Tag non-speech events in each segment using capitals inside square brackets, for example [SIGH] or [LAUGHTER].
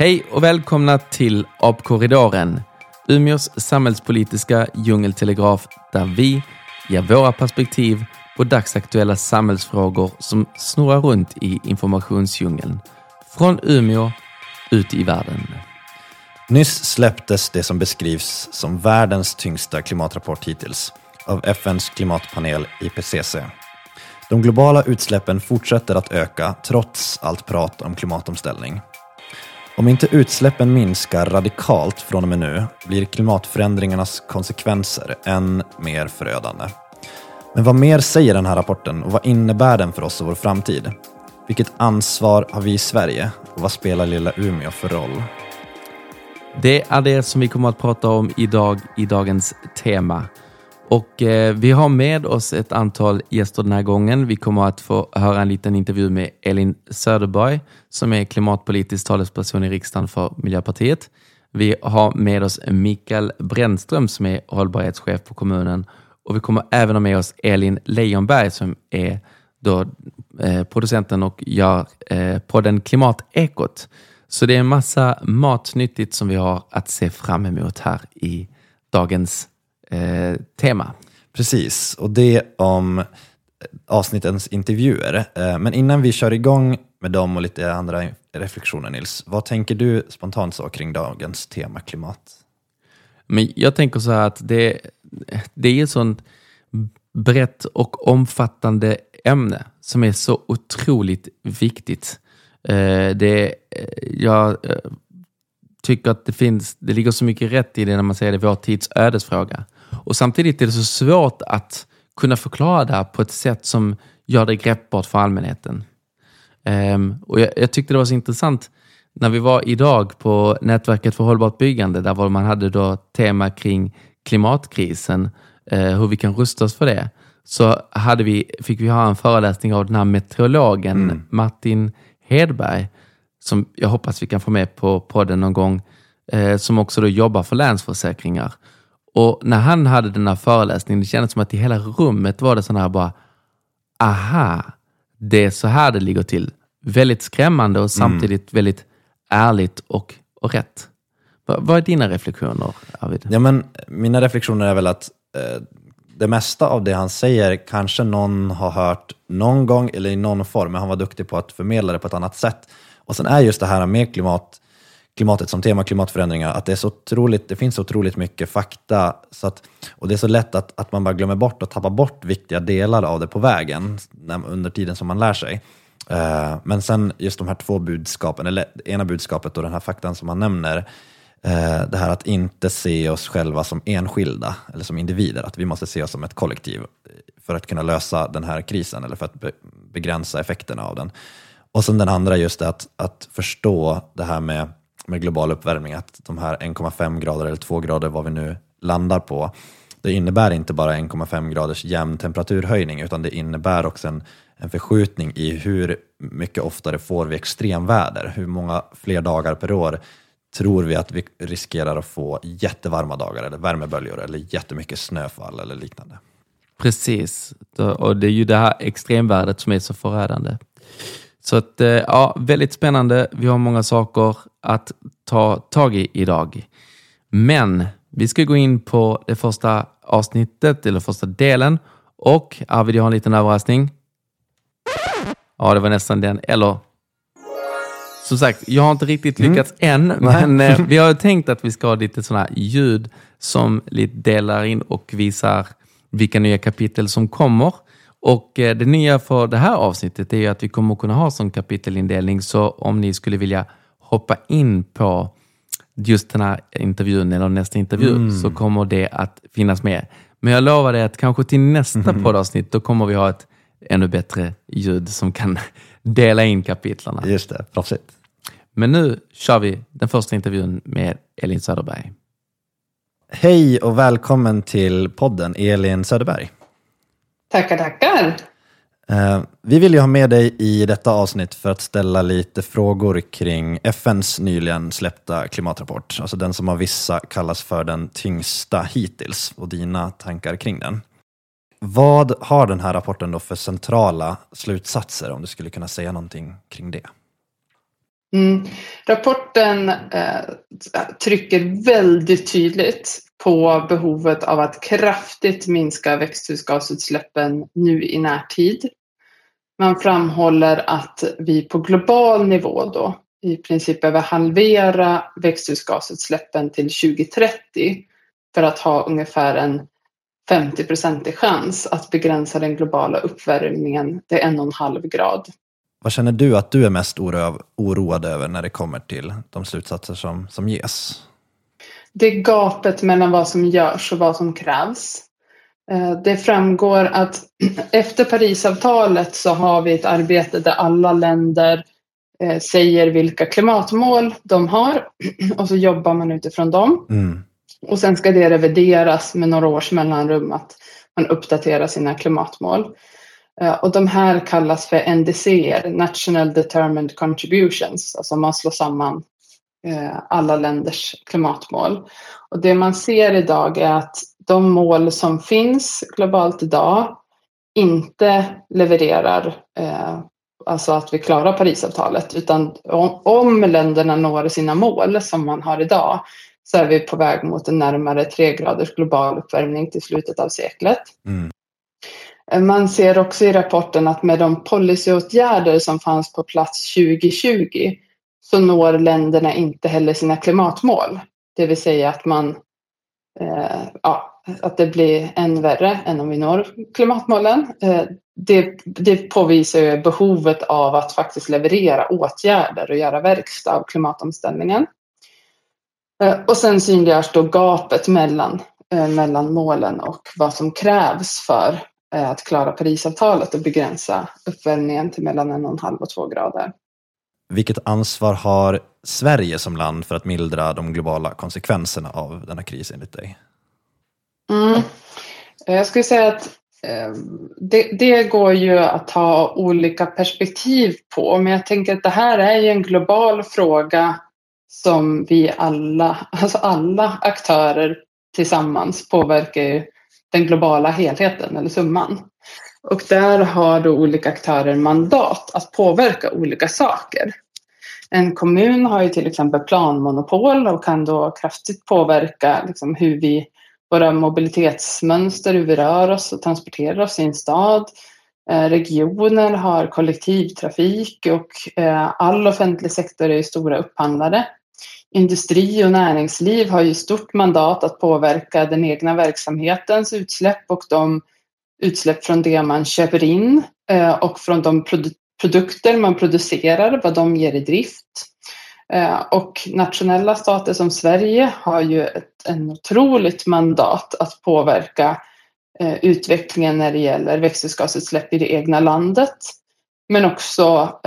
Hej och välkomna till Apkorridoren, Umeås samhällspolitiska djungeltelegraf där vi ger våra perspektiv på dagsaktuella samhällsfrågor som snurrar runt i informationsdjungeln. Från Umeå ut i världen. Nyss släpptes det som beskrivs som världens tyngsta klimatrapport hittills av FNs klimatpanel IPCC. De globala utsläppen fortsätter att öka trots allt prat om klimatomställning. Om inte utsläppen minskar radikalt från och med nu blir klimatförändringarnas konsekvenser än mer förödande. Men vad mer säger den här rapporten och vad innebär den för oss och vår framtid? Vilket ansvar har vi i Sverige och vad spelar lilla Umeå för roll? Det är det som vi kommer att prata om idag i dagens tema. Och eh, vi har med oss ett antal gäster den här gången. Vi kommer att få höra en liten intervju med Elin Söderberg som är klimatpolitisk talesperson i riksdagen för Miljöpartiet. Vi har med oss Mikael Brännström som är hållbarhetschef på kommunen och vi kommer även ha med oss Elin Leijonberg som är då, eh, producenten och gör eh, podden Klimatekot. Så det är en massa matnyttigt som vi har att se fram emot här i dagens eh, tema. Precis, och det om avsnittens intervjuer. Eh, Men innan vi kör igång med dem och lite andra reflektioner Nils, vad tänker du spontant så kring dagens tema klimat? Men jag tänker så här att det, det är ett sånt brett och omfattande ämne som är så otroligt viktigt. Eh, det, jag eh, tycker att det finns, det ligger så mycket rätt i det när man säger det vår tids ödesfråga. Och samtidigt är det så svårt att kunna förklara det här på ett sätt som gör det greppbart för allmänheten. Ehm, och jag, jag tyckte det var så intressant när vi var idag på Nätverket för hållbart byggande, där var man hade då tema kring klimatkrisen, eh, hur vi kan rusta oss för det, så hade vi, fick vi ha en föreläsning av den här meteorologen Martin Hedberg, som jag hoppas vi kan få med på podden någon gång, eh, som också då jobbar för Länsförsäkringar. Och när han hade den här föreläsningen, det kändes som att i hela rummet var det sån här bara, aha, det är så här det ligger till. Väldigt skrämmande och samtidigt väldigt ärligt och, och rätt. Va, vad är dina reflektioner, Arvid? Ja, men mina reflektioner är väl att eh, det mesta av det han säger kanske någon har hört någon gång eller i någon form, men han var duktig på att förmedla det på ett annat sätt. Och sen är just det här med klimat, klimatet som tema, klimatförändringar, att det, är så otroligt, det finns så otroligt mycket fakta så att, och det är så lätt att, att man bara glömmer bort och tappar bort viktiga delar av det på vägen när, under tiden som man lär sig. Uh, men sen just de här två budskapen, eller det ena budskapet och den här faktan som han nämner, uh, det här att inte se oss själva som enskilda eller som individer, att vi måste se oss som ett kollektiv eh, för att kunna lösa den här krisen eller för att be, begränsa effekterna av den. Och sen den andra just det att, att förstå det här med, med global uppvärmning, att de här 1,5 grader eller 2 grader, vad vi nu landar på, det innebär inte bara 1,5 graders jämn temperaturhöjning, utan det innebär också en, en förskjutning i hur mycket oftare får vi extremväder, hur många fler dagar per år tror vi att vi riskerar att få jättevarma dagar eller värmeböljor eller jättemycket snöfall eller liknande. Precis, och det är ju det här extremvärdet som är så förödande. Så att, eh, ja, väldigt spännande. Vi har många saker att ta tag i idag. Men vi ska gå in på det första avsnittet, eller första delen. Och Arvid, jag har en liten överraskning. Ja, det var nästan den. Eller, som sagt, jag har inte riktigt lyckats än, men eh, [LAUGHS] vi har tänkt att vi ska ha lite sådana ljud som lite delar in och visar vilka nya kapitel som kommer. Och eh, det nya för det här avsnittet är att vi kommer att kunna ha sån kapitelindelning, så om ni skulle vilja hoppa in på just den här intervjun eller nästa intervju så kommer det att finnas med. Men jag lovar dig att kanske till nästa poddavsnitt då kommer vi ha ett ännu bättre ljud som kan [LAUGHS] dela in kapitlarna. Just det, proffsigt. Men nu kör vi den första intervjun med Elin Söderberg. Hej och välkommen till podden Elin Söderberg. Tackar, tackar. Eh, Vi vill ju ha med dig i detta avsnitt för att ställa lite frågor kring FNs nyligen släppta klimatrapport, alltså den som av vissa kallas för den tyngsta hittills, och dina tankar kring den. Vad har den här rapporten då för centrala slutsatser, om du skulle kunna säga någonting kring det? Mm. Rapporten eh, trycker väldigt tydligt på behovet av att kraftigt minska växthusgasutsläppen nu i närtid. Man framhåller att vi på global nivå då i princip behöver halvera växthusgasutsläppen till 2030 för att ha ungefär en 50-procentig chans att begränsa den globala uppvärmningen till en och en halv grad. Vad känner du att du är mest oroad över när det kommer till de slutsatser som, som ges? Det gapet mellan vad som görs och vad som krävs. Eh, det framgår att [CLEARS THROAT] efter Parisavtalet så har vi ett arbete där alla länder eh, säger vilka klimatmål de har [CLEARS THROAT] och så jobbar man utifrån dem. Mm. Och sen ska det revideras med några års mellanrum att man uppdaterar sina klimatmål. Eh, och de här kallas för NDC, National Determined Contributions, alltså man slår samman alla länders klimatmål. Och det man ser idag är att de mål som finns globalt idag inte levererar eh, alltså att vi klarar Parisavtalet utan om, om länderna når sina mål som man har idag så är vi på väg mot en närmare tre graders global uppvärmning till slutet av seklet. Mm. Man ser också i rapporten att med de policyåtgärder som fanns på plats 2020 så når länderna inte heller sina klimatmål. Det vill säga att man eh, ja, att det blir än värre än om vi når klimatmålen. Eh, det, det påvisar ju behovet av att faktiskt leverera åtgärder och göra verkstad av klimatomställningen. Eh, och sen synliggörs då gapet mellan, eh, mellan målen och vad som krävs för eh, att klara Parisavtalet och begränsa uppvärmningen till mellan en och en halv och två grader. Vilket ansvar har Sverige som land för att mildra de globala konsekvenserna av denna kris enligt dig? Mm. Jag skulle säga att eh, det, det, går ju att ha olika perspektiv på, men jag tänker att det här är ju en global fråga som vi alla, alltså alla aktörer tillsammans påverkar den globala helheten eller summan. Och där har då olika aktörer mandat att påverka olika saker. En kommun har ju till exempel planmonopol och kan då kraftigt påverka liksom hur vi, våra mobilitetsmönster, hur vi rör oss och transporterar oss i en stad. Eh, regioner har kollektivtrafik och eh, all offentlig sektor är stora upphandlare industri och näringsliv har ju stort mandat att påverka den egna verksamhetens utsläpp och de utsläpp från det man köper in eh, och från de produkter man producerar, vad de ger i drift. Eh, och nationella stater som Sverige har ju ett en otroligt mandat att påverka eh, utvecklingen när det gäller växthusgasutsläpp i det egna landet. Men också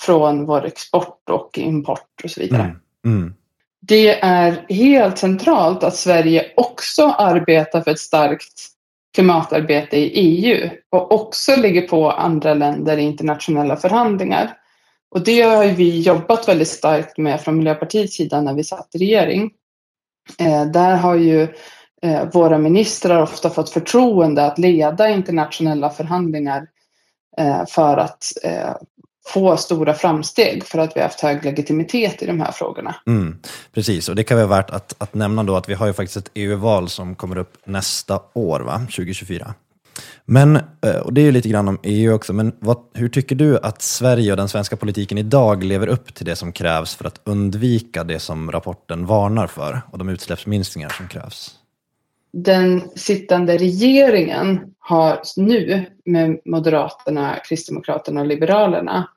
från vår export och import och så vidare. Mm. Mm. Det är helt centralt att Sverige också arbetar för ett starkt klimatarbete i EU och också ligger på andra länder i internationella förhandlingar. Och det har vi jobbat väldigt starkt med från Miljöpartiets sida när vi satt i regering. Eh, där har ju eh, våra ministrar ofta fått förtroende att leda internationella förhandlingar eh, för att eh, få stora framsteg för att vi har haft hög legitimitet i de här frågorna. Mm, precis, och det kan vara värt att, att nämna då att vi har ju faktiskt ett EU-val som kommer upp nästa år, va? 2024. Men, eh, och det är ju lite grann om EU också, men vad, hur tycker du att Sverige och den svenska politiken idag lever upp till det som krävs för att undvika det som rapporten varnar för och de utsläppsminskningar som krävs? Den sittande regeringen har nu med Moderaterna, Kristdemokraterna och Liberalerna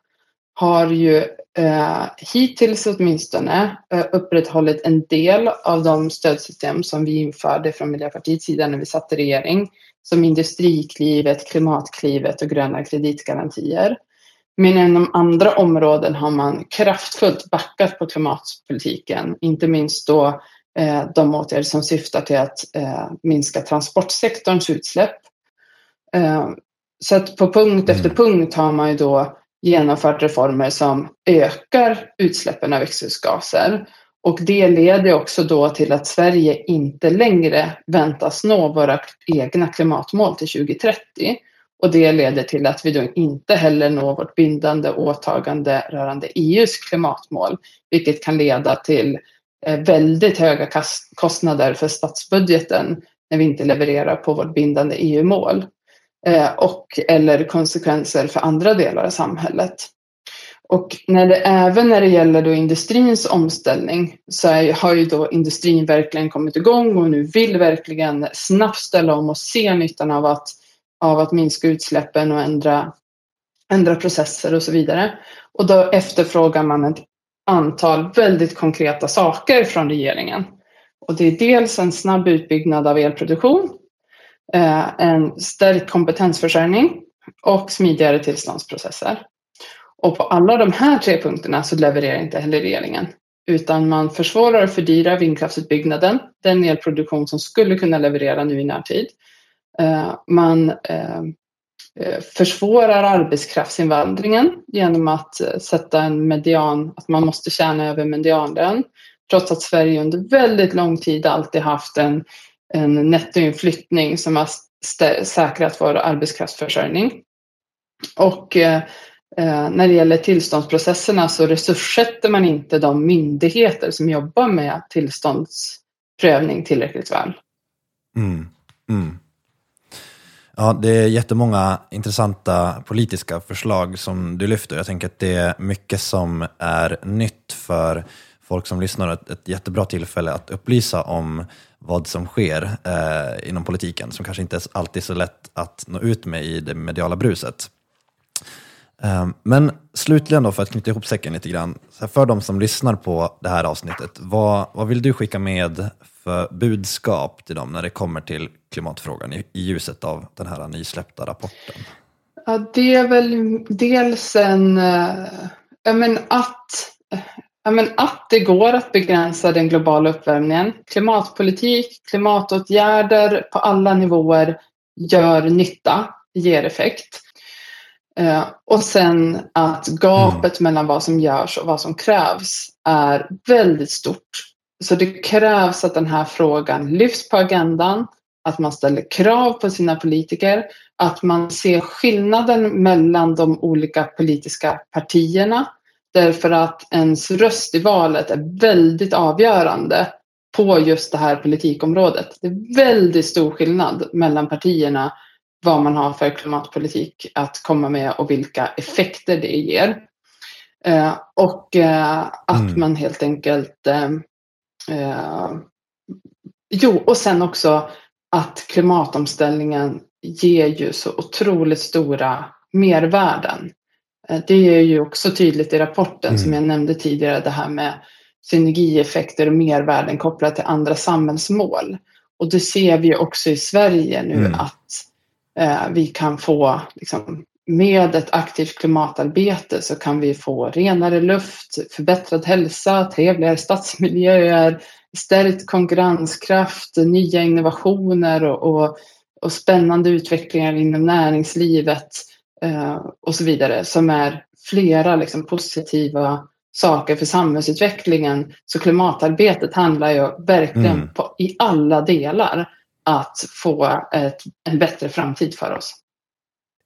har ju eh, hittills åtminstone eh, upprätthållit en del av de stödsystem som vi införde från Miljöpartiets sida när vi satt i regering, som Industriklivet, Klimatklivet och gröna kreditgarantier. Men inom andra områden har man kraftfullt backat på klimatpolitiken, inte minst då de åtgärder som syftar till att eh, minska transportsektorns utsläpp. Eh, så att på punkt efter mm. punkt har man ju då genomfört reformer som ökar utsläppen av växthusgaser. Och det leder också då till att Sverige inte längre väntas nå våra egna klimatmål till 2030. Och det leder till att vi då inte heller når vårt bindande åtagande rörande EUs klimatmål, vilket kan leda till eh, Eh, väldigt höga kostnader för statsbudgeten när vi inte levererar på vårt bindande EU-mål. Eh, och eller konsekvenser för andra delar av samhället. Och när det, även när det gäller då industrins omställning så är, har ju då industrin verkligen kommit igång och nu vill verkligen snabbt ställa om och se nyttan av att, av att minska utsläppen och ändra, ändra processer och så vidare. Och då efterfrågar man ett antal väldigt konkreta saker från regeringen. Och det är dels en snabb utbyggnad av elproduktion, eh, en stärkt kompetensförsörjning och smidigare tillståndsprocesser. Och på alla de här tre punkterna så levererar inte heller regeringen. Utan man försvårar och fördyrar vindkraftsutbyggnaden, den elproduktion som skulle kunna leverera nu i närtid. Eh, man eh, Eh, försvårar arbetskraftsinvandringen genom att eh, sätta en median, att man måste tjäna över medianlön. Trots att Sverige under väldigt lång tid alltid haft en, en nettoinflyttning som har säkrat vår arbetskraftsförsörjning. Och eh, eh, när det gäller tillståndsprocesserna så resurssätter man inte de myndigheter som jobbar med tillståndsprövning tillräckligt väl. Mm. Mm. Ja, det är jättemånga intressanta politiska förslag som du lyfter. Jag tänker att det är mycket som är nytt för folk som lyssnar. Ett, ett jättebra tillfälle att upplysa om vad som sker eh, inom politiken, som kanske inte alltid är så lätt att nå ut med i det mediala bruset. Ehm, men slutligen då, för att knyta ihop säcken lite grann. För de som lyssnar på det här avsnittet, vad, vad vill du skicka med för budskap till dem när det kommer till klimatfrågan i, i ljuset av den här nysläppta rapporten? Ja, det är väl dels en, eh, ja, men att, ja, men att det går att begränsa den globala uppvärmningen. Klimatpolitik, klimatåtgärder på alla nivåer gör nytta, ger effekt. Eh, och sen att gapet mm. mellan vad som görs och vad som krävs är väldigt stort. Så det krävs att den här frågan lyfts på agendan, att man ställer krav på sina politiker, att man ser skillnaden mellan de olika politiska partierna. Därför att ens röst i valet är väldigt avgörande på just det här politikområdet. Det är väldigt stor skillnad mellan partierna vad man har för klimatpolitik att komma med och vilka effekter det ger. Eh, och eh, att mm. man helt enkelt... Eh, eh, jo, och sen också att klimatomställningen ger ju så otroligt stora mervärden. Eh, det är ju också tydligt i rapporten mm. som jag nämnde tidigare, det här med synergieffekter och mervärden kopplat till andra samhällsmål. Och det ser vi också i Sverige nu mm. att vi kan få liksom, med ett aktivt klimatarbete så kan vi få renare luft, förbättrad hälsa, trevligare stadsmiljöer, stärkt konkurrenskraft, nya innovationer och, och, och spännande utvecklingar inom näringslivet eh, och så vidare som är flera liksom, positiva saker för samhällsutvecklingen. Så klimatarbetet handlar ju verkligen mm. på, i alla delar att få ett, en bättre framtid för oss.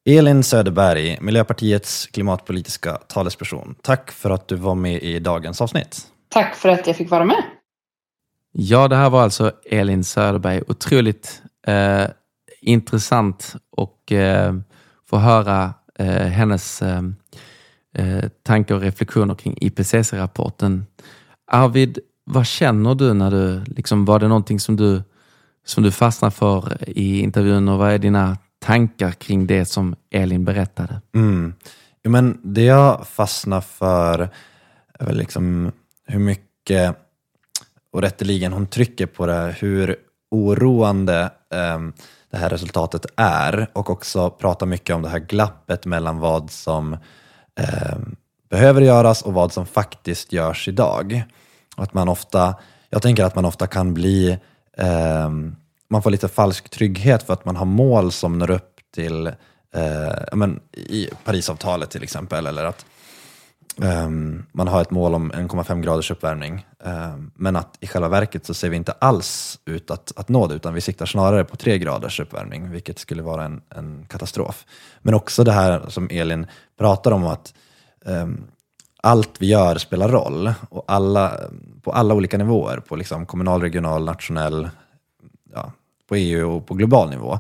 Elin Söderberg, Miljöpartiets klimatpolitiska talesperson. Tack för att du var med i dagens avsnitt. Tack för att jag fick vara med. Ja, det här var alltså Elin Söderberg. Otroligt eh, intressant och eh, få höra eh, hennes eh, eh tankar och reflektioner kring IPCC-rapporten. Arvid, vad känner du när du, liksom, var det någonting som du som du fastnar för i intervjun och vad är dina tankar kring det som Elin berättade? Mm. Jo, men det jag fastnar för är väl liksom hur mycket, och rätteligen hon trycker på det, hur oroande eh, det här resultatet är och också pratar mycket om det här glappet mellan vad som eh, behöver göras och vad som faktiskt görs idag. Och att man ofta, jag tänker att man ofta kan bli eh, man får lite falsk trygghet för att man har mål som når upp till eh, men, i Parisavtalet till exempel. Eller att Um, man har ett mål om 1,5 graders uppvärmning. Um, men att i själva verket så ser vi inte alls ut att, att nå det, utan vi siktar snarare på 3 graders uppvärmning, vilket skulle vara en, en katastrof. Men också det här som Elin pratar om, att um, allt vi gör spelar roll och alla, på alla olika nivåer, på liksom kommunal, regional, nationell, ja, på EU och på global nivå.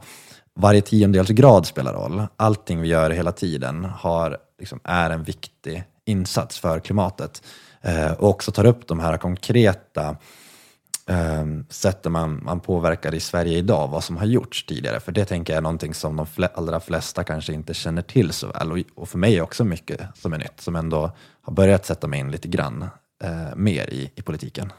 Varje tiondels grad spelar roll. Allting vi gör hela tiden har, liksom, är en viktig insats för klimatet. Eh, och också tar upp de här konkreta eh, man, man påverkar i Sverige idag, vad som har gjorts tidigare. För det tänker jag är någonting som de fl allra flesta kanske inte känner till så väl. Och, och för mig är också mycket som är nytt, som ändå har börjat sätta mig in lite grann eh, mer i, i politiken.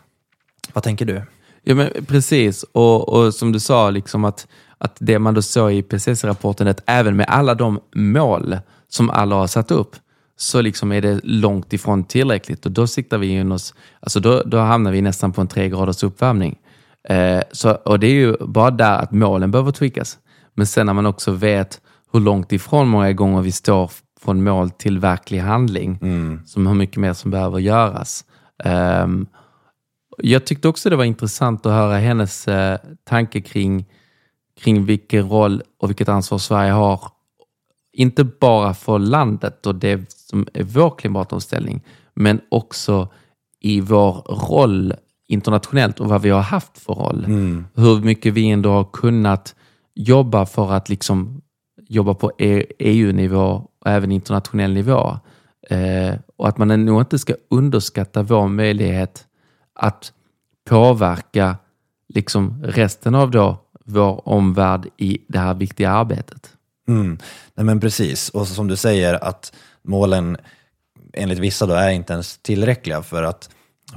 Vad tänker du? Ja, men precis, och, och som du sa, liksom att, att det man då såg i PCC-rapporten, att även med alla de mål som alla har satt upp, så liksom är det långt ifrån tillräckligt och då siktar vi in oss, alltså då, då hamnar vi nästan på en tre graders uppvärmning. Eh, så, och det är ju bara där att målen behöver tweakas. Men sen när man också vet hur långt ifrån många gånger vi står från mål till verklig handling, mm. som hur mycket mer som behöver göras. Um, jag tyckte också det var intressant att höra hennes eh, tanke kring, kring vilken roll och vilket ansvar Sverige har. Inte bara för landet och det som är vår klimatomställning, men också i vår roll internationellt och vad vi har haft för roll. Mm. Hur mycket vi ändå har kunnat jobba för att liksom jobba på EU-nivå e och även internationell nivå. Eh, och att man nog inte ska underskatta vår möjlighet att påverka liksom resten av då vår omvärld i det här viktiga arbetet. Mm. Nej, men precis, och som du säger att målen enligt vissa då är inte ens tillräckliga för att,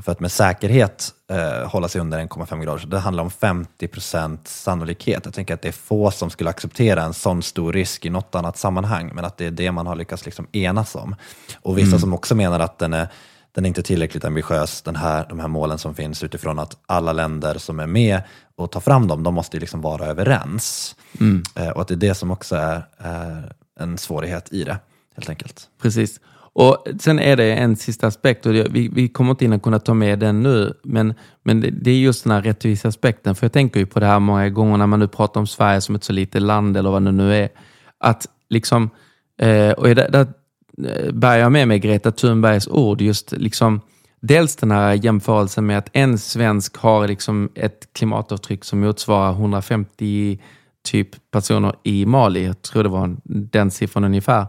för att med säkerhet eh, hålla sig under 1,5 grader. det handlar om 50 procent sannolikhet. Jag tänker att det är få som skulle acceptera en sån stor risk i något annat sammanhang, men att det är det man har lyckats liksom enas om. Och vissa mm. som också menar att den är den är inte tillräckligt ambitiös, den här, de här målen som finns utifrån att alla länder som är med och tar fram dem, de måste liksom vara överens. Mm. Eh, och att det är det som också är, är, en svårighet i det, helt enkelt. Precis. Och Sen är det en sista aspekt, och vi, vi kommer inte in kunna ta med den nu, men, men det, det är just den här rättviseaspekten. För jag tänker ju på det här många gånger när man nu pratar om Sverige som ett så litet land, eller vad det nu är. Att liksom, eh, och där, där bär jag med mig Greta Thunbergs ord. Just liksom, dels den här jämförelsen med att en svensk har liksom ett klimatavtryck som motsvarar 150 typ personer i Mali. Jag tror det var den siffran ungefär.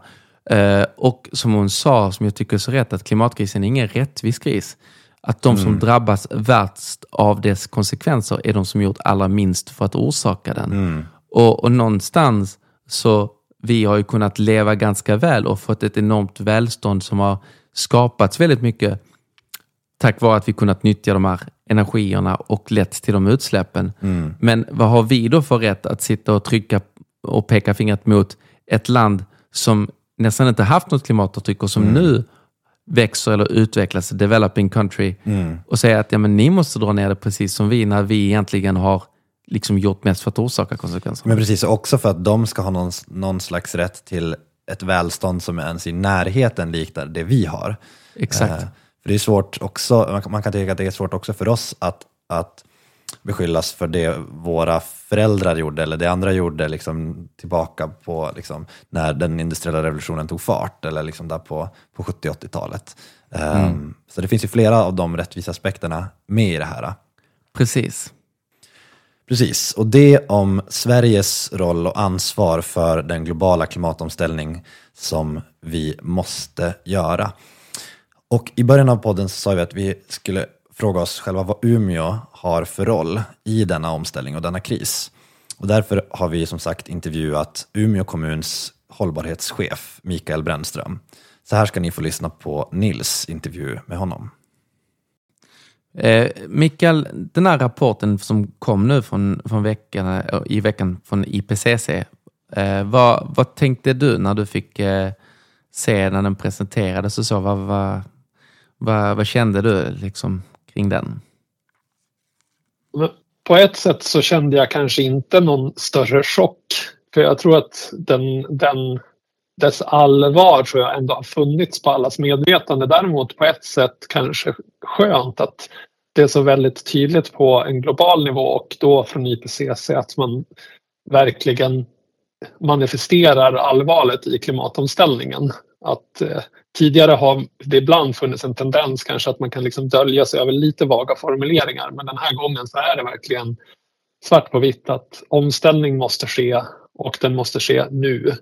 Uh, och som hon sa, som jag tycker är så rätt, att klimatkrisen är ingen rättvis kris. Att de mm. som drabbas värst av dess konsekvenser är de som gjort allra minst för att orsaka den. Mm. Och, och någonstans så vi har ju kunnat leva ganska väl och fått ett enormt välstånd som har skapats väldigt mycket tack vare att vi kunnat nyttja de här energierna och lett till de utsläppen. Mm. Men vad har vi då för rätt att sitta och trycka och peka fingret mot ett land som nästan inte haft något klimatavtryck och som mm. nu växer eller utvecklas, developing country, mm. och säga att ja, men ni måste dra ner det precis som vi, när vi egentligen har liksom gjort mest för att orsaka konsekvenser. Men precis, också för att de ska ha någon, någon slags rätt till ett välstånd som ens i närheten liknar det vi har. Exakt. Eh, för det är svårt också, man kan, man kan tycka att det är svårt också för oss att, att beskyllas för det våra föräldrar gjorde eller det andra gjorde liksom, tillbaka på liksom, när den industriella revolutionen tog fart eller liksom där på, på 70-80-talet. Mm. Um, så det finns ju flera av de rättvisa aspekterna med i det här. Precis. Precis, och det om Sveriges roll och ansvar för den globala klimatomställning som vi måste göra. Och i början av podden så sa vi att vi skulle fråga oss själva vad Umeå har för roll i denna omställning och denna kris. Och därför har vi som sagt intervjuat Umeå kommuns hållbarhetschef Mikael Brännström. Så här ska ni få lyssna på Nils intervju med honom. Eh, Mikael, den här rapporten som kom nu från, från veckan, eh, i veckan från IPCC, eh, vad, vad tänkte du när du fick eh, se när den presenterades och så? Vad, vad, vad, vad kände du liksom kring den? På ett sätt så kände jag kanske inte någon större chock. För jag tror att den, den dess allvar tror jag ändå har funnits på allas medvetande. Däremot på ett sätt kanske skönt att det är så väldigt tydligt på en global nivå och då från IPCC att man verkligen manifesterar allvaret i klimatomställningen. Att eh, tidigare har det ibland funnits en tendens kanske att man kan liksom dölja sig över lite vaga formuleringar men den här gången så är det verkligen svart på vitt att omställning måste ske och den måste ske nu.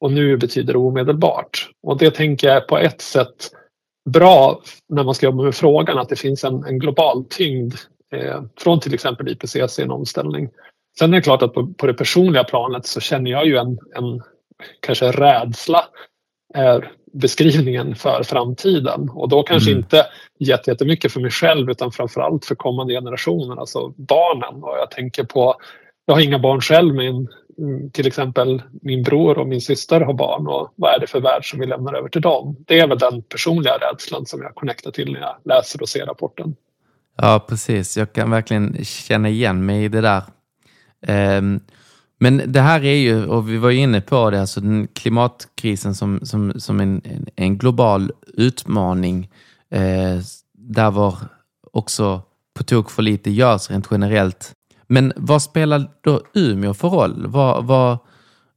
Och nu betyder omedelbart. Och det tänker jag är på ett sätt bra när man ska jobba med frågan att det finns en, en global tyngd eh, från till exempel IPCC i en omställning. Sen är det klart att på, på det personliga planet så känner jag ju en, en kanske rädsla är beskrivningen för framtiden och då kanske mm. inte jättemycket för mig själv utan framförallt för kommande generationer, alltså barnen. Och jag tänker på, jag har inga barn själv men Mm, till exempel min bror och min syster har barn och vad är det för värld som vi lämnar över till dem? Det är väl den personliga rädslan som jag connectar till när jag läser och ser rapporten. Ja, precis. Jag kan verkligen känna igen mig i det där. Um, men det här är ju, och vi var inne på det, alltså den klimatkrisen som, som, som en, en global utmaning eh, där var också på tok för lite görs rent generellt. Men vad spelar då Umeå för roll? Vad, vad,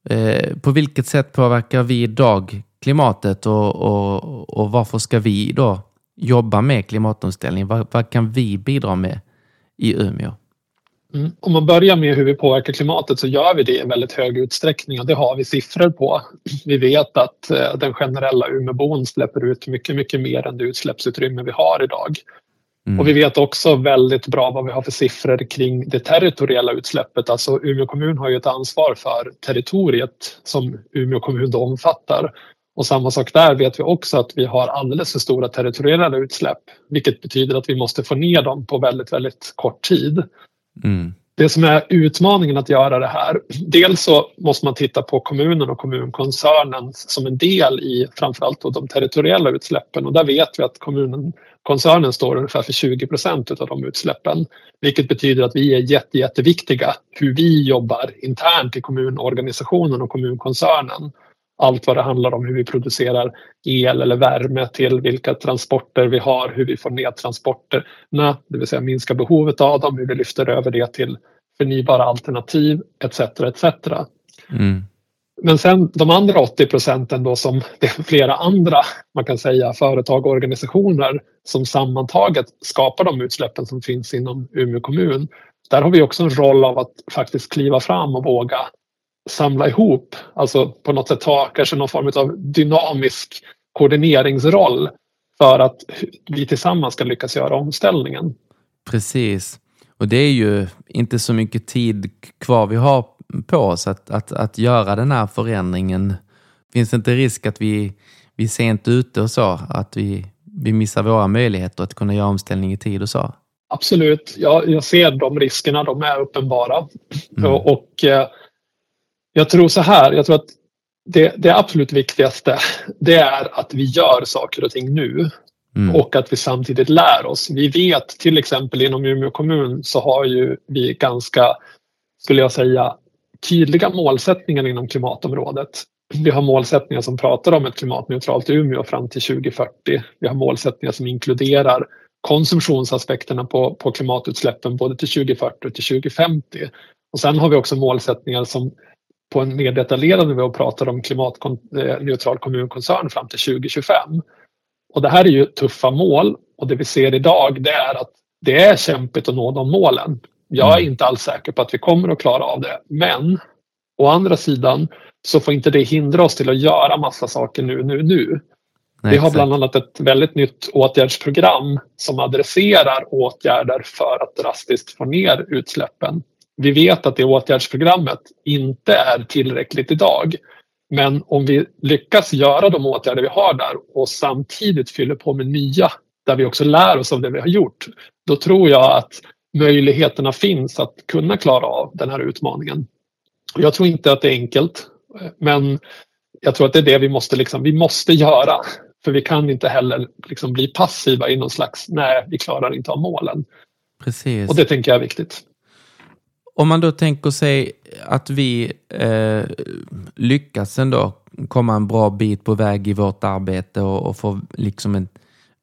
eh, på vilket sätt påverkar vi idag klimatet och, och, och varför ska vi då jobba med klimatomställning? Vad, vad kan vi bidra med i Umeå? Mm. Om man börjar med hur vi påverkar klimatet så gör vi det i väldigt hög utsträckning och det har vi siffror på. Vi vet att eh, den generella Umeåbon släpper ut mycket, mycket mer än det utsläppsutrymme vi har idag. Mm. Och vi vet också väldigt bra vad vi har för siffror kring det territoriella utsläppet. Alltså Umeå kommun har ju ett ansvar för territoriet som Umeå kommun då omfattar. Och samma sak där vet vi också att vi har alldeles för stora territoriella utsläpp, vilket betyder att vi måste få ner dem på väldigt, väldigt kort tid. Mm. Det som är utmaningen att göra det här, dels så måste man titta på kommunen och kommunkoncernen som en del i framförallt de territoriella utsläppen och där vet vi att kommunen, koncernen står ungefär för 20 procent av de utsläppen. Vilket betyder att vi är jätte, jätteviktiga hur vi jobbar internt i kommunorganisationen och kommunkoncernen allt vad det handlar om hur vi producerar el eller värme till vilka transporter vi har, hur vi får ner transporterna, det vill säga minska behovet av dem, hur vi lyfter över det till förnybara alternativ etc. etc. Mm. Men sen de andra 80 procenten då som det är flera andra man kan säga företag och organisationer som sammantaget skapar de utsläppen som finns inom Umeå kommun. Där har vi också en roll av att faktiskt kliva fram och våga samla ihop, alltså på något sätt ha kanske någon form av dynamisk koordineringsroll för att vi tillsammans ska lyckas göra omställningen. Precis. Och det är ju inte så mycket tid kvar vi har på oss att, att, att göra den här förändringen. Finns det inte risk att vi, vi är sent ute och så? Att vi, vi missar våra möjligheter att kunna göra omställning i tid och så? Absolut, jag, jag ser de riskerna, de är uppenbara. Mm. Och, och eh, jag tror så här, jag tror att det, det absolut viktigaste det är att vi gör saker och ting nu. Mm. Och att vi samtidigt lär oss. Vi vet till exempel inom Umeå kommun så har ju vi ganska, skulle jag säga, tydliga målsättningar inom klimatområdet. Vi har målsättningar som pratar om ett klimatneutralt Umeå fram till 2040. Vi har målsättningar som inkluderar konsumtionsaspekterna på, på klimatutsläppen både till 2040 och till 2050. Och sen har vi också målsättningar som på en mer detaljerad nivå pratar om klimatneutral kommunkoncern fram till 2025. Och det här är ju tuffa mål och det vi ser idag det är att det är kämpigt att nå de målen. Jag är mm. inte alls säker på att vi kommer att klara av det. Men å andra sidan så får inte det hindra oss till att göra massa saker nu, nu, nu. Nej, vi har bland annat ett väldigt nytt åtgärdsprogram som adresserar åtgärder för att drastiskt få ner utsläppen vi vet att det åtgärdsprogrammet inte är tillräckligt idag. Men om vi lyckas göra de åtgärder vi har där och samtidigt fyller på med nya där vi också lär oss av det vi har gjort, då tror jag att möjligheterna finns att kunna klara av den här utmaningen. Jag tror inte att det är enkelt, men jag tror att det är det vi måste, liksom, vi måste göra. För vi kan inte heller liksom bli passiva i någon slags, nej, vi klarar inte av målen. Precis. Och det tänker jag är viktigt. Om man då tänker sig att vi eh, lyckas ändå komma en bra bit på väg i vårt arbete och, och få liksom en,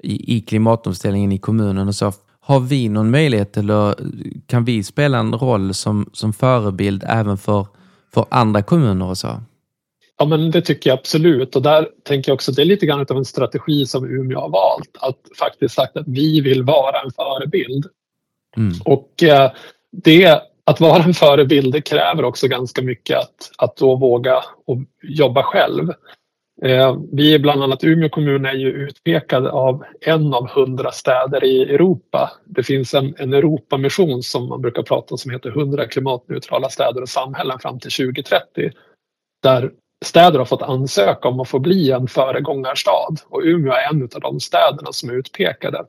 i, i klimatomställningen i kommunen och så. Har vi någon möjlighet eller kan vi spela en roll som, som förebild även för, för andra kommuner och så? Ja, men det tycker jag absolut. Och där tänker jag också att det är lite grann av en strategi som Umeå har valt. Att faktiskt sagt att vi vill vara en förebild. Mm. Och eh, det, att vara en förebild det kräver också ganska mycket att, att då våga och jobba själv. Eh, vi är bland annat Umeå kommun är ju utpekad av en av hundra städer i Europa. Det finns en, en Europamission som man brukar prata om som heter 100 klimatneutrala städer och samhällen fram till 2030. Där städer har fått ansöka om att få bli en föregångarstad och Umeå är en av de städerna som är utpekade.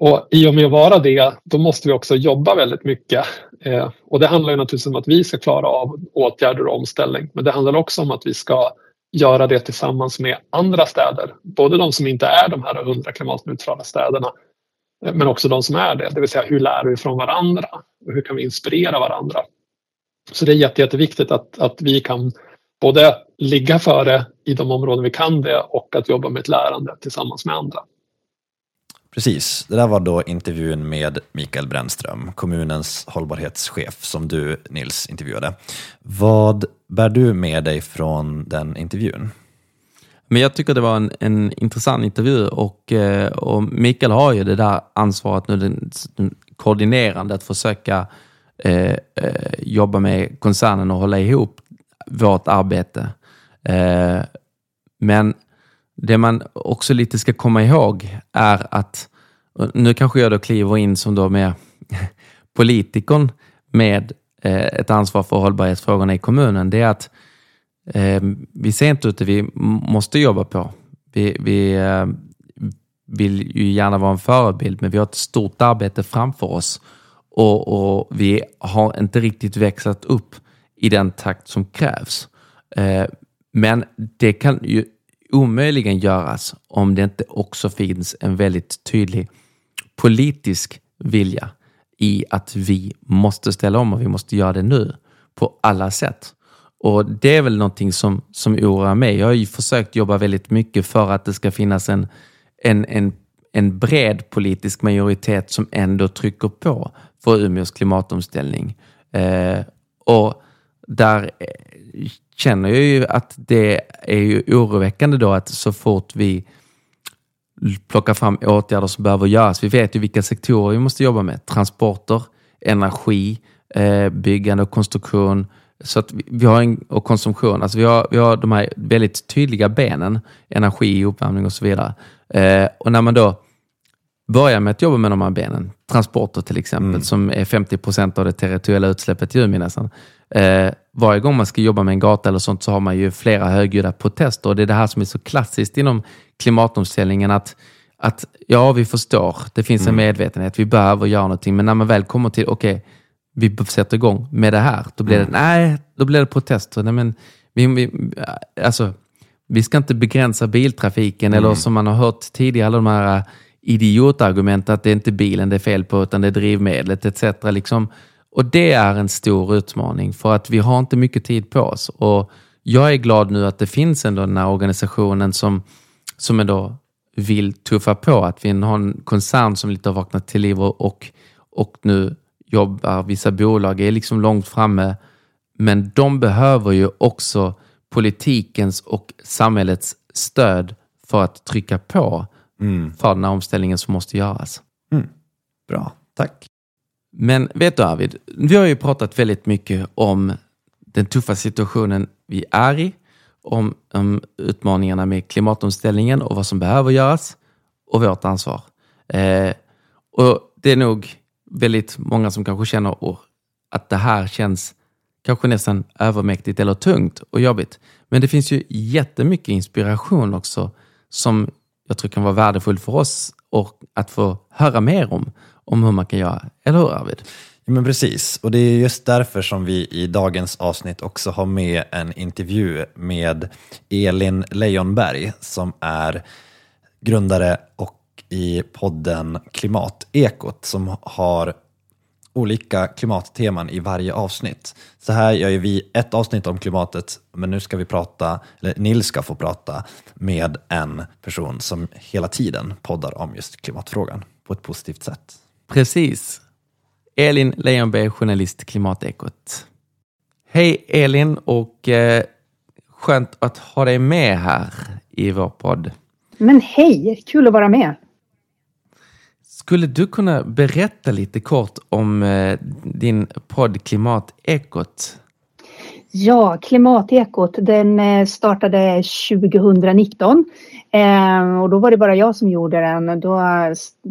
Och i och med att vara det, då måste vi också jobba väldigt mycket. Eh, och det handlar ju naturligtvis om att vi ska klara av åtgärder och omställning. Men det handlar också om att vi ska göra det tillsammans med andra städer. Både de som inte är de här 100 klimatneutrala städerna, eh, men också de som är det. Det vill säga hur lär vi från varandra? Och hur kan vi inspirera varandra? Så det är jätte, jätteviktigt att, att vi kan både ligga före i de områden vi kan det och att jobba med ett lärande tillsammans med andra. Precis, det där var då intervjun med Mikael Brännström, kommunens hållbarhetschef som du Nils intervjuade. Vad bär du med dig från den intervjun? Men jag tycker det var en, en intressant intervju och, eh, och Mikael har ju det där ansvaret nu, den, den koordinerande, att försöka eh, eh jobba med koncernen och hålla ihop vårt arbete. Eh, men det man också lite ska komma ihåg är att, nu kanske jag då kliver in som då [LAUGHS] med politikern med ett ansvar för hållbarhetsfrågorna i kommunen, det är att eh, vi ser inte ut det vi måste jobba på. Vi, vi eh, vill ju gärna vara en förebild, men vi har ett stort arbete framför oss och, och vi har inte riktigt växlat upp i den takt som krävs. Eh, men det kan ju omöjligen göras om det inte också finns en väldigt tydlig politisk vilja i att vi måste ställa om och vi måste göra det nu på alla sätt. Och det är väl någonting som, som oroar mig. Jag har ju försökt jobba väldigt mycket för att det ska finnas en, en, en, en bred politisk majoritet som ändå trycker på för Umeås klimatomställning. Eh, och där eh, känner jag ju att det är ju oroväckande då att så fort vi plockar fram åtgärder som behöver göras. Vi vet ju vilka sektorer vi måste jobba med. Transporter, energi, eh, byggande och konstruktion. Så att vi har en, och konsumtion. Alltså vi, har, vi har de här väldigt tydliga benen. Energi, uppvärmning och så vidare. Eh, och när man då börjar med att jobba med de här benen, transporter till exempel, mm. som är 50 procent av det territoriella utsläppet i Umeå nästan. Eh, varje gång man ska jobba med en gata eller sånt så har man ju flera högljudda protester. Och det är det här som är så klassiskt inom klimatomställningen. Att, att ja, vi förstår, det finns mm. en medvetenhet, vi behöver göra någonting. Men när man väl kommer till, okej, okay, vi sätter igång med det här. Då blir mm. det, nej, då blir det protester. Nej, men, vi, vi, alltså, vi ska inte begränsa biltrafiken mm. eller som man har hört tidigare, alla de här idiotargument att det är inte bilen det är fel på utan det är drivmedlet etc. Liksom, och det är en stor utmaning för att vi har inte mycket tid på oss. Och jag är glad nu att det finns ändå den här organisationen som, som ändå vill tuffa på. Att vi har en koncern som lite har vaknat till liv och, och nu jobbar, vissa bolag är liksom långt framme. Men de behöver ju också politikens och samhällets stöd för att trycka på mm. för den här omställningen som måste göras. Mm. Bra, tack. Men vet du Arvid, vi har ju pratat väldigt mycket om den tuffa situationen vi är i, om, om utmaningarna med klimatomställningen och vad som behöver göras och vårt ansvar. Eh, och det är nog väldigt många som kanske känner att det här känns kanske nästan övermäktigt eller tungt och jobbigt. Men det finns ju jättemycket inspiration också som jag tror kan vara värdefull för oss och att få höra mer om om hur man kan göra. Eller hur Arvid? Ja, men precis, och det är just därför som vi i dagens avsnitt också har med en intervju med Elin Leijonberg som är grundare och i podden Klimatekot som har olika klimatteman i varje avsnitt. Så här gör ju vi ett avsnitt om klimatet, men nu ska vi prata, eller Nils ska få prata med en person som hela tiden poddar om just klimatfrågan på ett positivt sätt. Precis. Elin Leijonberg, journalist Klimatekot. Hej Elin och eh, skönt att ha dig med här i vår podd. Men hej, kul att vara med. Skulle du kunna berätta lite kort om eh, din podd Klimatekot? Ja, Klimatekot den eh, startade 2019 ehm, och då var det bara jag som gjorde den. Då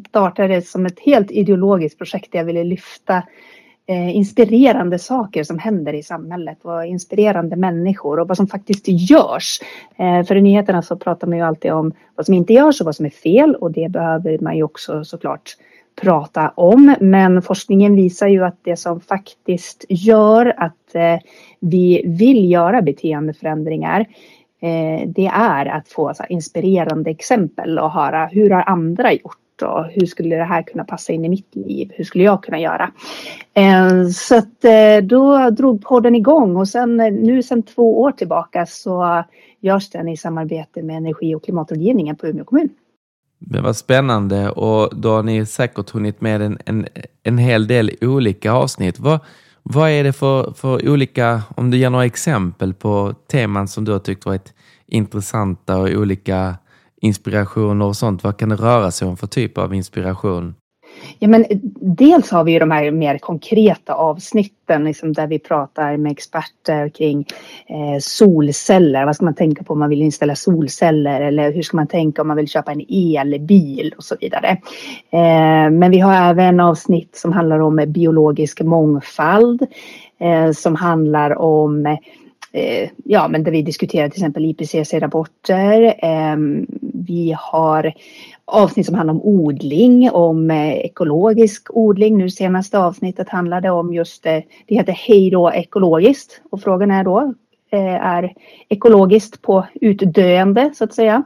startade det som ett helt ideologiskt projekt där jag ville lyfta Eh, inspirerande saker som händer i samhället och inspirerande människor och vad som faktiskt görs. Eh, för i nyheterna så pratar man ju alltid om vad som inte görs och vad som är fel och det behöver man ju också såklart prata om. Men forskningen visar ju att det som faktiskt gör att eh, vi vill göra beteendeförändringar eh, det är att få inspirerande exempel och höra hur har andra gjort och hur skulle det här kunna passa in i mitt liv? Hur skulle jag kunna göra? Eh, så att eh, då drog podden igång och sen eh, nu sedan två år tillbaka så görs den i samarbete med energi och klimatrådgivningen på Umeå kommun. Det var spännande och då har ni säkert hunnit med en, en, en hel del olika avsnitt. Vad, vad är det för, för olika, om du ger några exempel på teman som du har tyckt varit intressanta och olika inspirationer och sånt. Vad kan det röra sig om för typ av inspiration? Ja, men eh, dels har vi ju de här mer konkreta avsnitten liksom där vi pratar med experter kring eh, solceller. Vad ska man tänka på om man vill installera solceller eller hur ska man tänka om man vill köpa en elbil och så vidare. Eh, men vi har även avsnitt som handlar om biologisk mångfald eh, som handlar om eh, Eh, ja, men där vi diskuterar till exempel IPCC-rapporter. Eh, vi har avsnitt som handlar om odling, om eh, ekologisk odling. Nu senaste avsnittet handlade om just, det, det heter Hej då ekologiskt och frågan är då, eh, är ekologiskt på utdöende så att säga.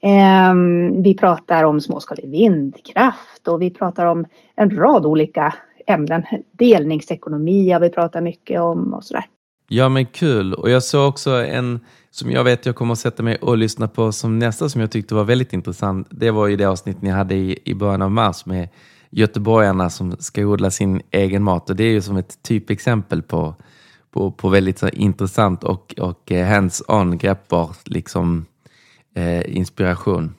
Ehm, vi pratar om småskalig vindkraft och vi pratar om en rad olika ämnen. Delningsekonomi har vi pratat mycket om och sådär. Ja men kul och jag såg också en som jag vet jag kommer att sätta mig och lyssna på som nästa som jag tyckte var väldigt intressant. Det var ju det avsnitt ni hade i, i början av mars med göteborgarna som ska odla sin egen mat och det är ju som ett typexempel på, på, på väldigt så, intressant och, och eh, hands-on greppbar liksom, eh, inspiration.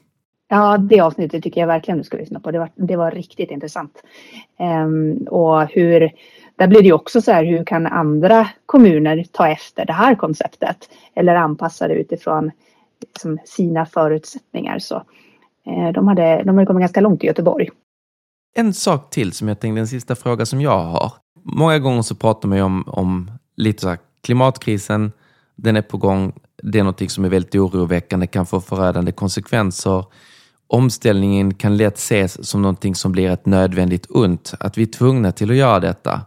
Ja, det avsnittet tycker jag verkligen du ska lyssna på. Det var, det var riktigt intressant. Um, och hur där blir det också så här, hur kan andra kommuner ta efter det här konceptet eller anpassa det utifrån liksom, sina förutsättningar. Så, eh, de, hade, de hade kommit ganska långt i Göteborg. En sak till som jag tänkte, en sista fråga som jag har. Många gånger så pratar man ju om, om lite så här, klimatkrisen, den är på gång, det är något som är väldigt oroväckande, kan få förödande konsekvenser. Omställningen kan lätt ses som någonting som blir ett nödvändigt ont, att vi är tvungna till att göra detta.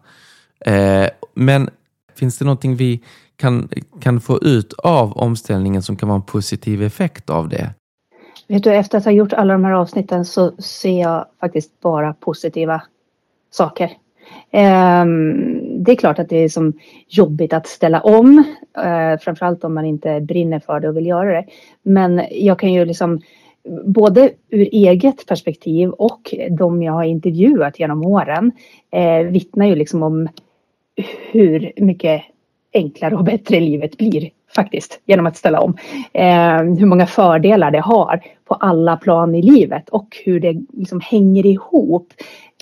Eh, men finns det någonting vi kan, kan få ut av omställningen som kan vara en positiv effekt av det? Vet du, efter att ha gjort alla de här avsnitten så ser jag faktiskt bara positiva saker. Ehm, det är klart att det är som jobbigt att ställa om, eh, framförallt om man inte brinner för det och vill göra det. Men jag kan ju liksom både ur eget perspektiv och de jag har intervjuat genom åren eh, vittnar ju liksom om hur mycket enklare och bättre livet blir faktiskt genom att ställa om. Eh, hur många fördelar det har på alla plan i livet och hur det liksom hänger ihop.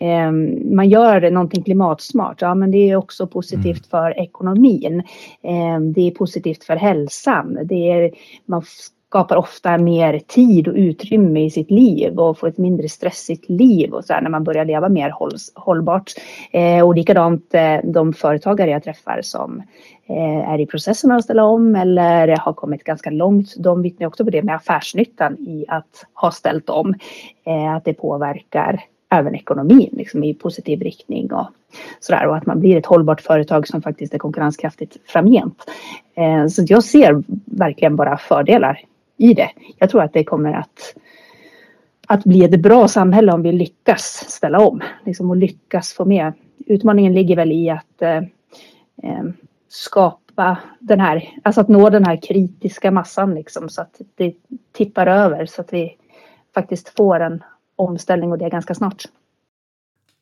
Eh, man gör någonting klimatsmart, ja men det är också positivt mm. för ekonomin. Eh, det är positivt för hälsan. Det är, man skapar ofta mer tid och utrymme i sitt liv och får ett mindre stressigt liv och så här, när man börjar leva mer hållbart. Eh, och likadant eh, de företagare jag träffar som eh, är i processen att ställa om eller har kommit ganska långt. De vittnar också på det med affärsnyttan i att ha ställt om. Eh, att det påverkar även ekonomin liksom, i positiv riktning och sådär och att man blir ett hållbart företag som faktiskt är konkurrenskraftigt framgent. Eh, så jag ser verkligen bara fördelar i det. Jag tror att det kommer att, att bli ett bra samhälle om vi lyckas ställa om. Liksom och lyckas få med utmaningen ligger väl i att eh, eh, skapa den här, alltså att nå den här kritiska massan liksom så att det tippar över så att vi faktiskt får en omställning och det ganska snart.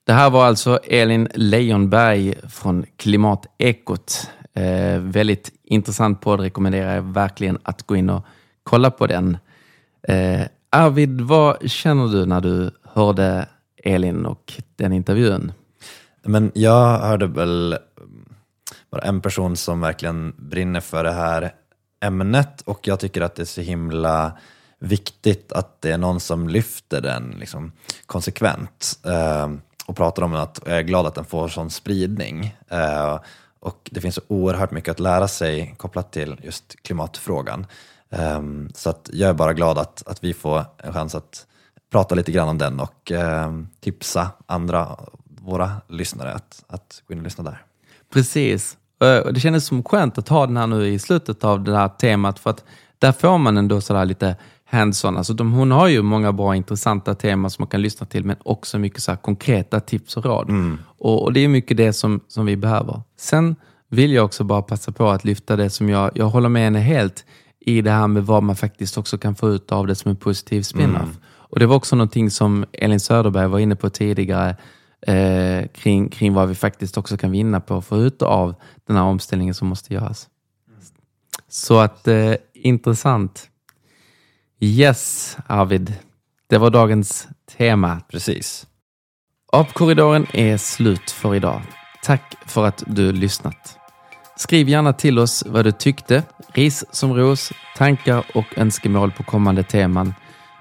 Det här var alltså Elin Leijonberg från Klimatekot. Eh, väldigt intressant podd, rekommenderar jag verkligen att gå in och kolla på den. Eh, Arvid, vad känner du när du hörde Elin och den intervjun? Men jag hörde väl eh, bara en person som verkligen brinner för det här ämnet och jag tycker att det är så himla viktigt att det är någon som lyfter den liksom, konsekvent eh, och pratar om den att jag är glad att den får sån spridning. Eh, och det finns så oerhört mycket att lära sig kopplat till just klimatfrågan. Eh, så att jag är bara glad att, att vi får en chans att prata lite grann om den och ehm, tipsa andra, våra lyssnare att, att gå in och lyssna där. Precis. Och det kändes som skönt att ha den här nu i slutet av det här temat för att där får man ändå sådär lite hands-on. Alltså de, hon har ju många bra intressanta teman som man kan lyssna till men också mycket så konkreta tips och råd. Mm. Och, och, det är mycket det som, som vi behöver. Sen vill jag också bara passa på att lyfta det som jag, jag håller med henne helt i det här med vad man faktiskt också kan få ut av det som en positiv spin-off. Mm. Och Det var också någonting som Elin Söderberg var inne på tidigare eh, kring, kring vad vi faktiskt också kan vinna på att få ut av den här omställningen som måste göras. Så att eh, intressant. Yes, Arvid. Det var dagens tema. Precis. Apkorridoren är slut för idag. Tack för att du lyssnat. Skriv gärna till oss vad du tyckte, ris som ros, tankar och önskemål på kommande teman.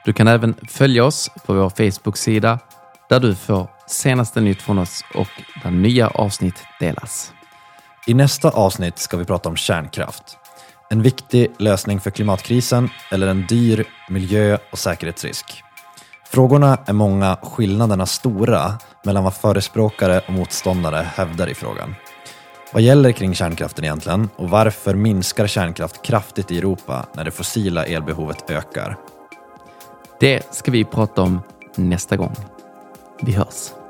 Du kan även följa oss på vår Facebook-sida där du får senaste nytt från oss och där nya avsnitt delas. I nästa avsnitt ska vi prata om kärnkraft. En viktig lösning för klimatkrisen eller en dyr miljö och säkerhetsrisk. Frågorna är många, skillnaderna stora mellan vad förespråkare och motståndare hävdar i frågan. Vad gäller kring kärnkraften egentligen och varför minskar kärnkraft kraftigt i Europa när det fossila elbehovet ökar? Det ska vi prata om nästa gång. Vi hörs.